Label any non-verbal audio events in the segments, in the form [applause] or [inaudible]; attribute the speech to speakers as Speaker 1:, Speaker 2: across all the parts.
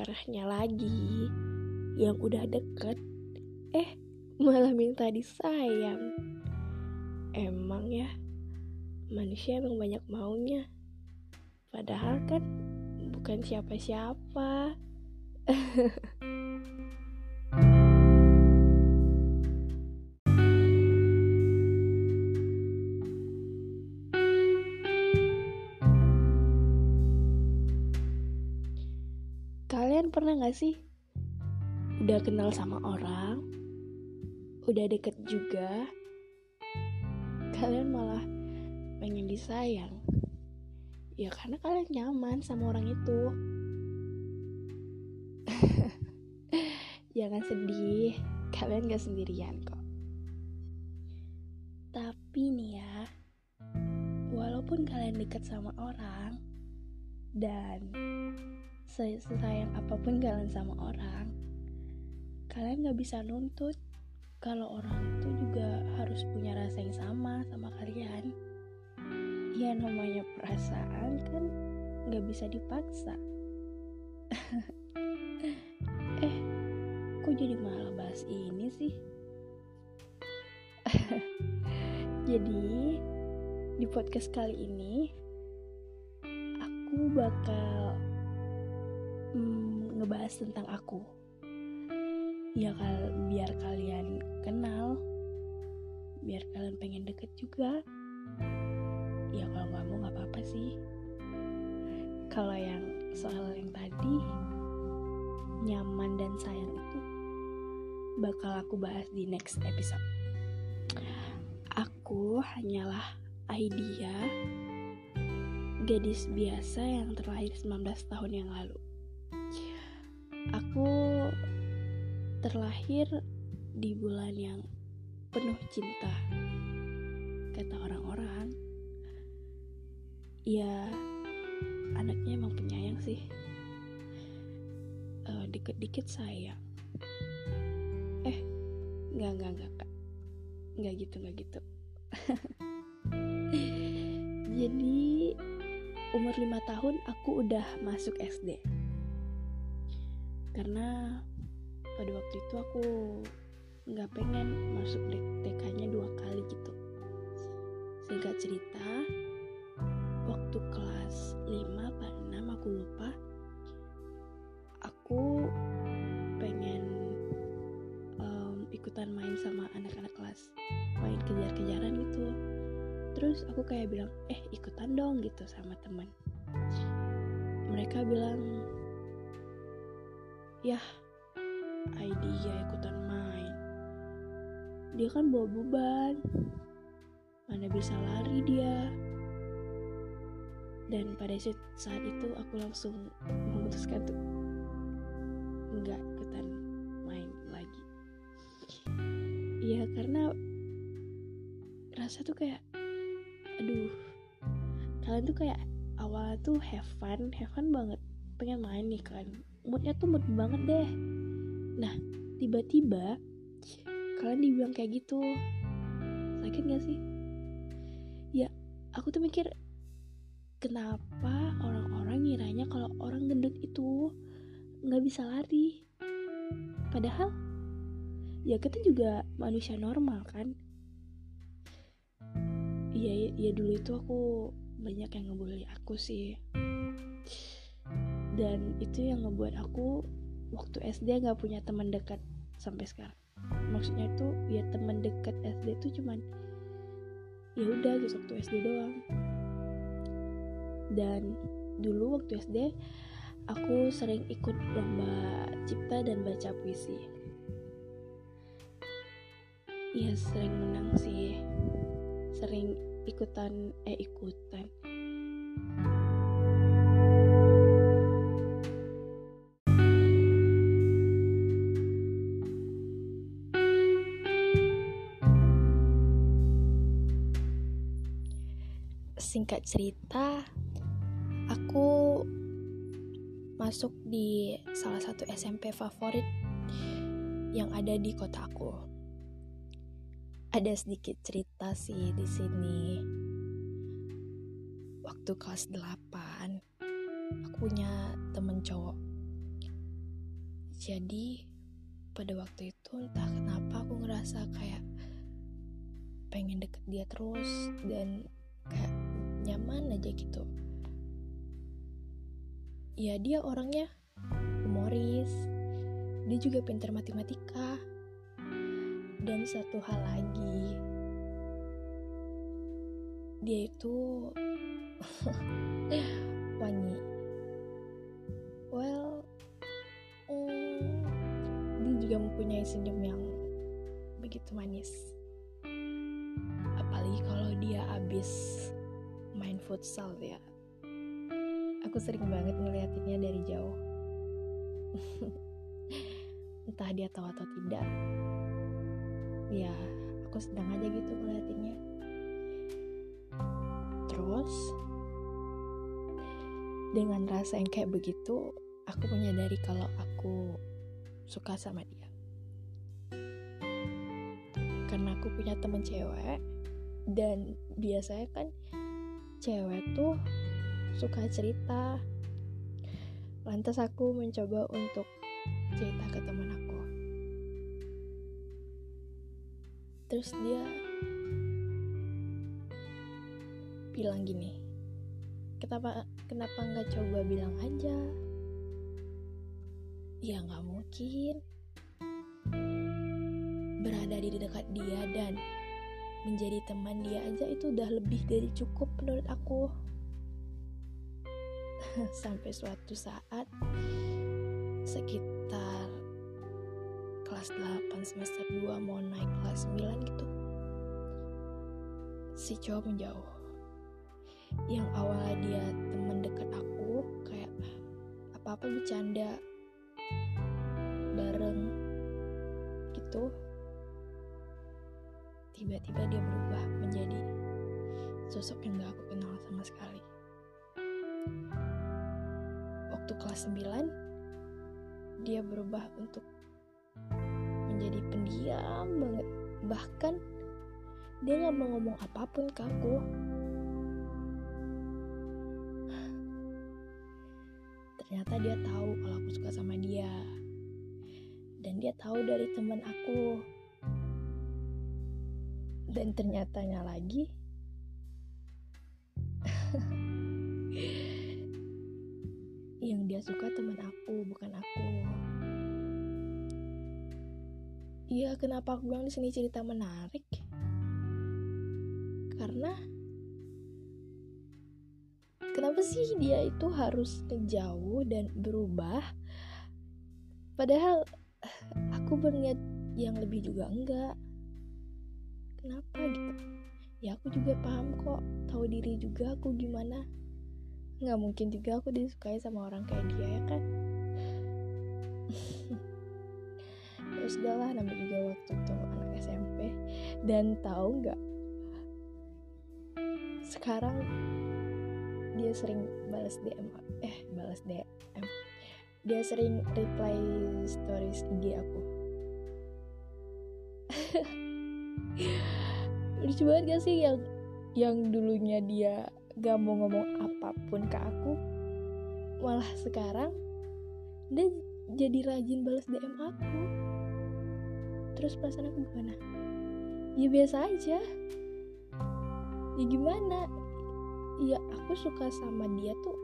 Speaker 1: parahnya lagi yang udah deket eh malah minta disayang. Emang ya manusia emang banyak maunya. Padahal kan bukan siapa-siapa [laughs] Kalian pernah gak sih udah kenal sama orang, udah deket juga, kalian malah pengen disayang? Ya karena kalian nyaman sama orang itu. [laughs] Jangan sedih, kalian gak sendirian kok. Tapi nih ya, walaupun kalian deket sama orang dan sesayang apa pun kalian sama orang kalian gak bisa nuntut kalau orang itu juga harus punya rasa yang sama sama kalian. Ya namanya perasaan kan gak bisa dipaksa. [laughs] Eh kok jadi malah bahas ini sih? [laughs] Jadi di podcast kali ini aku bakal hmm, ngebahas tentang aku. Ya kal biar kalian kenal, biar kalian pengen deket juga. Ya kalau nggak mau nggak apa-apa sih. Kalau yang soal yang tadi nyaman dan sayang itu bakal aku bahas di next episode. Aku hanyalah idea gadis biasa yang terlahir 19 tahun yang lalu. Aku terlahir di bulan yang penuh cinta, kata orang-orang. Ya, anaknya emang penyayang sih. Uh, dikit-dikit sayang. Eh, nggak nggak nggak kak, nggak gitu nggak gitu. [laughs] Jadi umur 5 tahun aku udah masuk SD karena pada waktu itu aku nggak pengen masuk TK-nya dua kali gitu. Singkat cerita waktu kelas 5 apa 6 aku lupa aku pengen um, ikutan main sama anak-anak kelas main kejar-kejaran gitu. Terus aku kayak bilang eh ikutan dong gitu sama teman mereka bilang ya idea ikutan main. Dia kan bawa beban. Mana bisa lari dia? Dan pada saat itu aku langsung memutuskan tuh nggak ikutan main lagi. Ya karena rasa tuh kayak aduh kalian tuh kayak awal tuh have fun have fun banget pengen main nih kan moodnya tuh mood banget deh. Nah tiba-tiba kalian dibilang kayak gitu. Sakit gak sih? Ya aku tuh mikir kenapa orang-orang ngiranya kalau orang gendut itu nggak bisa lari? Padahal ya kita juga manusia normal kan? Iya ya dulu itu aku banyak yang ngebully aku sih dan itu yang ngebuat aku waktu SD nggak punya teman dekat sampai sekarang. Maksudnya itu ya teman dekat SD itu cuman ya udah gitu waktu SD doang. Dan dulu waktu SD aku sering ikut lomba cipta dan baca puisi. Ya sering menang sih. Sering ikutan eh ikutan singkat cerita aku masuk di salah satu SMP favorit yang ada di kota aku ada sedikit cerita sih di sini. waktu kelas 8 aku punya temen cowok jadi pada waktu itu entah kenapa aku ngerasa kayak pengen deket dia terus dan kayak nyaman aja gitu. Ya dia orangnya humoris. Dia juga pintar matematika. Dan satu hal lagi dia itu [laughs] wangi. Well um, dia juga mempunyai senyum yang begitu manis. Apalagi kalau dia habis main futsal ya aku sering banget ngeliatinnya dari jauh. [laughs] Entah dia tahu atau tidak. Ya aku sedang aja gitu ngeliatinnya. Terus dengan rasa yang kayak begitu aku menyadari kalau aku suka sama dia. Karena aku punya temen cewek dan biasanya kan cewek tuh suka cerita. Lantas aku mencoba untuk cerita ke teman aku. Terus dia bilang gini kenapa kenapa nggak coba bilang aja? Ya nggak mungkin. Berada di dekat dia dan menjadi teman dia aja itu udah lebih dari cukup menurut aku. [laughs] Sampai suatu saat sekitar kelas 8 semester 2 mau naik kelas 9 gitu si cowok menjauh. Yang awalnya dia teman dekat aku kayak apa-apa bercanda bareng gitu tiba-tiba dia berubah menjadi sosok yang gak aku kenal sama sekali. Waktu kelas 9 dia berubah untuk menjadi pendiam banget. Bahkan dia gak mau ngomong apa pun ke aku. Ternyata dia tahu kalau aku suka sama dia. Dan dia tahu dari teman aku dan ternyatanya lagi [laughs] yang dia suka teman aku bukan aku Iya, kenapa aku bilang di sini cerita menarik? Karena kenapa sih dia itu harus jauh dan berubah? Padahal aku berniat yang lebih juga enggak. Kenapa gitu? Ya aku juga paham kok, tahu diri juga aku gimana. Nggak mungkin juga aku disukai sama orang kayak dia ya kan? [laughs] ya sudahlah namanya juga waktu itu anak SMP dan tahu nggak sekarang dia sering balas DM eh balas DM dia sering reply stories IG aku lucu banget gak sih yang yang dulunya dia gak mau ngomong apa pun ke aku malah sekarang dia jadi rajin balas DM aku. Terus perasaan aku gimana? Ya biasa aja. Ya gimana? Ya aku suka sama dia tuh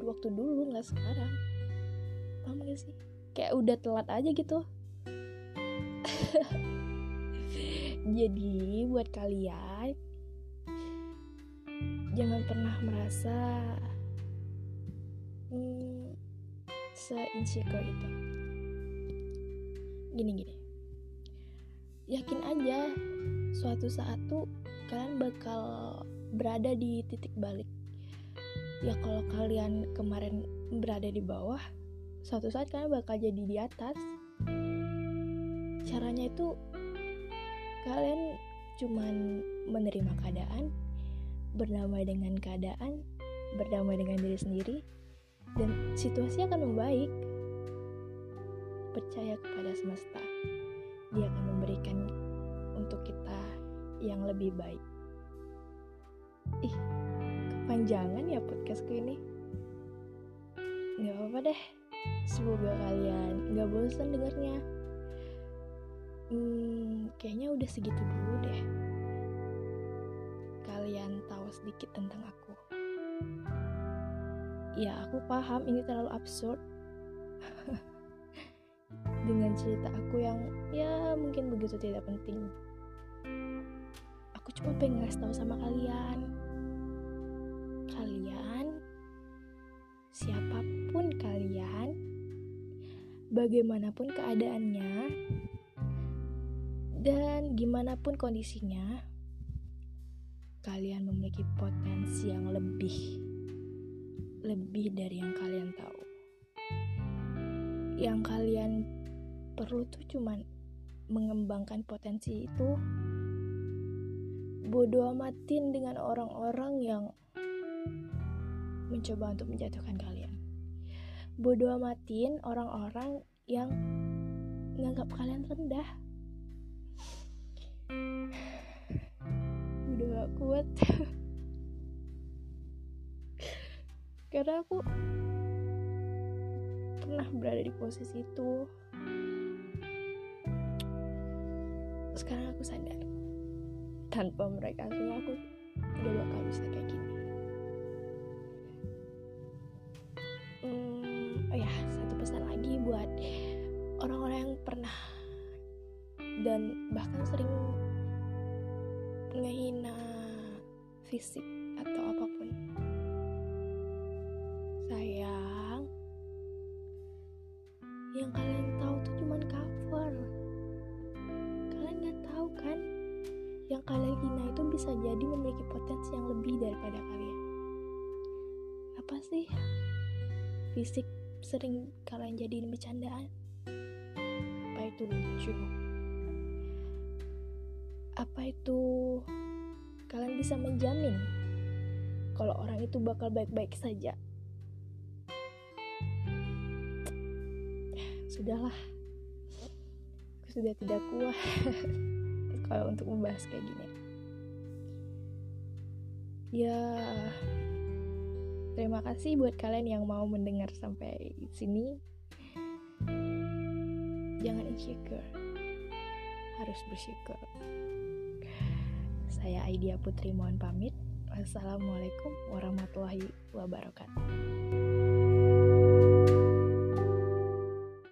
Speaker 1: waktu dulu nggak sekarang. Paham gak sih? Kayak udah telat aja gitu [laughs] jadi buat kalian jangan pernah merasa hmm, se-insecure itu. Gini-gini yakin aja suatu saat tuh kalian bakal berada di titik balik. Ya kalau kalian kemarin berada di bawah suatu saat kalian bakal jadi di atas. Caranya itu kalian cuman menerima keadaan berdamai dengan keadaan berdamai dengan diri sendiri dan situasi akan membaik. Percaya kepada semesta. Dia akan memberikan untuk kita yang lebih baik. Ih kepanjangan ya podcastku ini. Nggak apa-apa deh. Semoga kalian nggak bosan dengarnya hmm, kayaknya udah segitu dulu deh. Kalian tahu sedikit tentang aku. Ya aku paham ini terlalu absurd. [laughs] Dengan cerita aku yang ya mungkin begitu tidak penting. Aku cuma pengen ngasih tahu sama kalian. Kalian siapa pun kalian bagaimanapun keadaannya dan gimana pun kondisinya kalian memiliki potensi yang lebih lebih dari yang kalian tahu yang kalian perlu tuh cuman mengembangkan potensi itu bodoh amatin dengan orang-orang yang mencoba untuk menjatuhkan kalian. Bodoh amatin orang-orang yang menganggap kalian rendah. Udah gak kuat. Karena aku pernah berada di posisi itu. Sekarang aku sadar tanpa mereka semua aku gak bakal bisa kayak gini hmm, oh ya satu pesan lagi buat orang-orang yang pernah dan bahkan sering ngehina fisik atau apa pun sayang yang kalian tahu tuh cuman cover kalian nggak tahu kan yang kalian hina itu bisa jadi memiliki potensi yang lebih daripada kalian. Apa sih? Fisik sering kalian jadiin bercandaan? Apa itu lucu? Apa itu kalian bisa menjamin kalau orang itu bakal baik-baik saja? Sudahlah, aku sudah tidak kuat. [laughs] kalau untuk membahas kayak gini ya terima kasih buat kalian yang mau mendengar sampai sini jangan insecure harus bersyukur saya Aidia Putri mohon pamit. Wassalamualaikum warahmatullahi wabarakatuh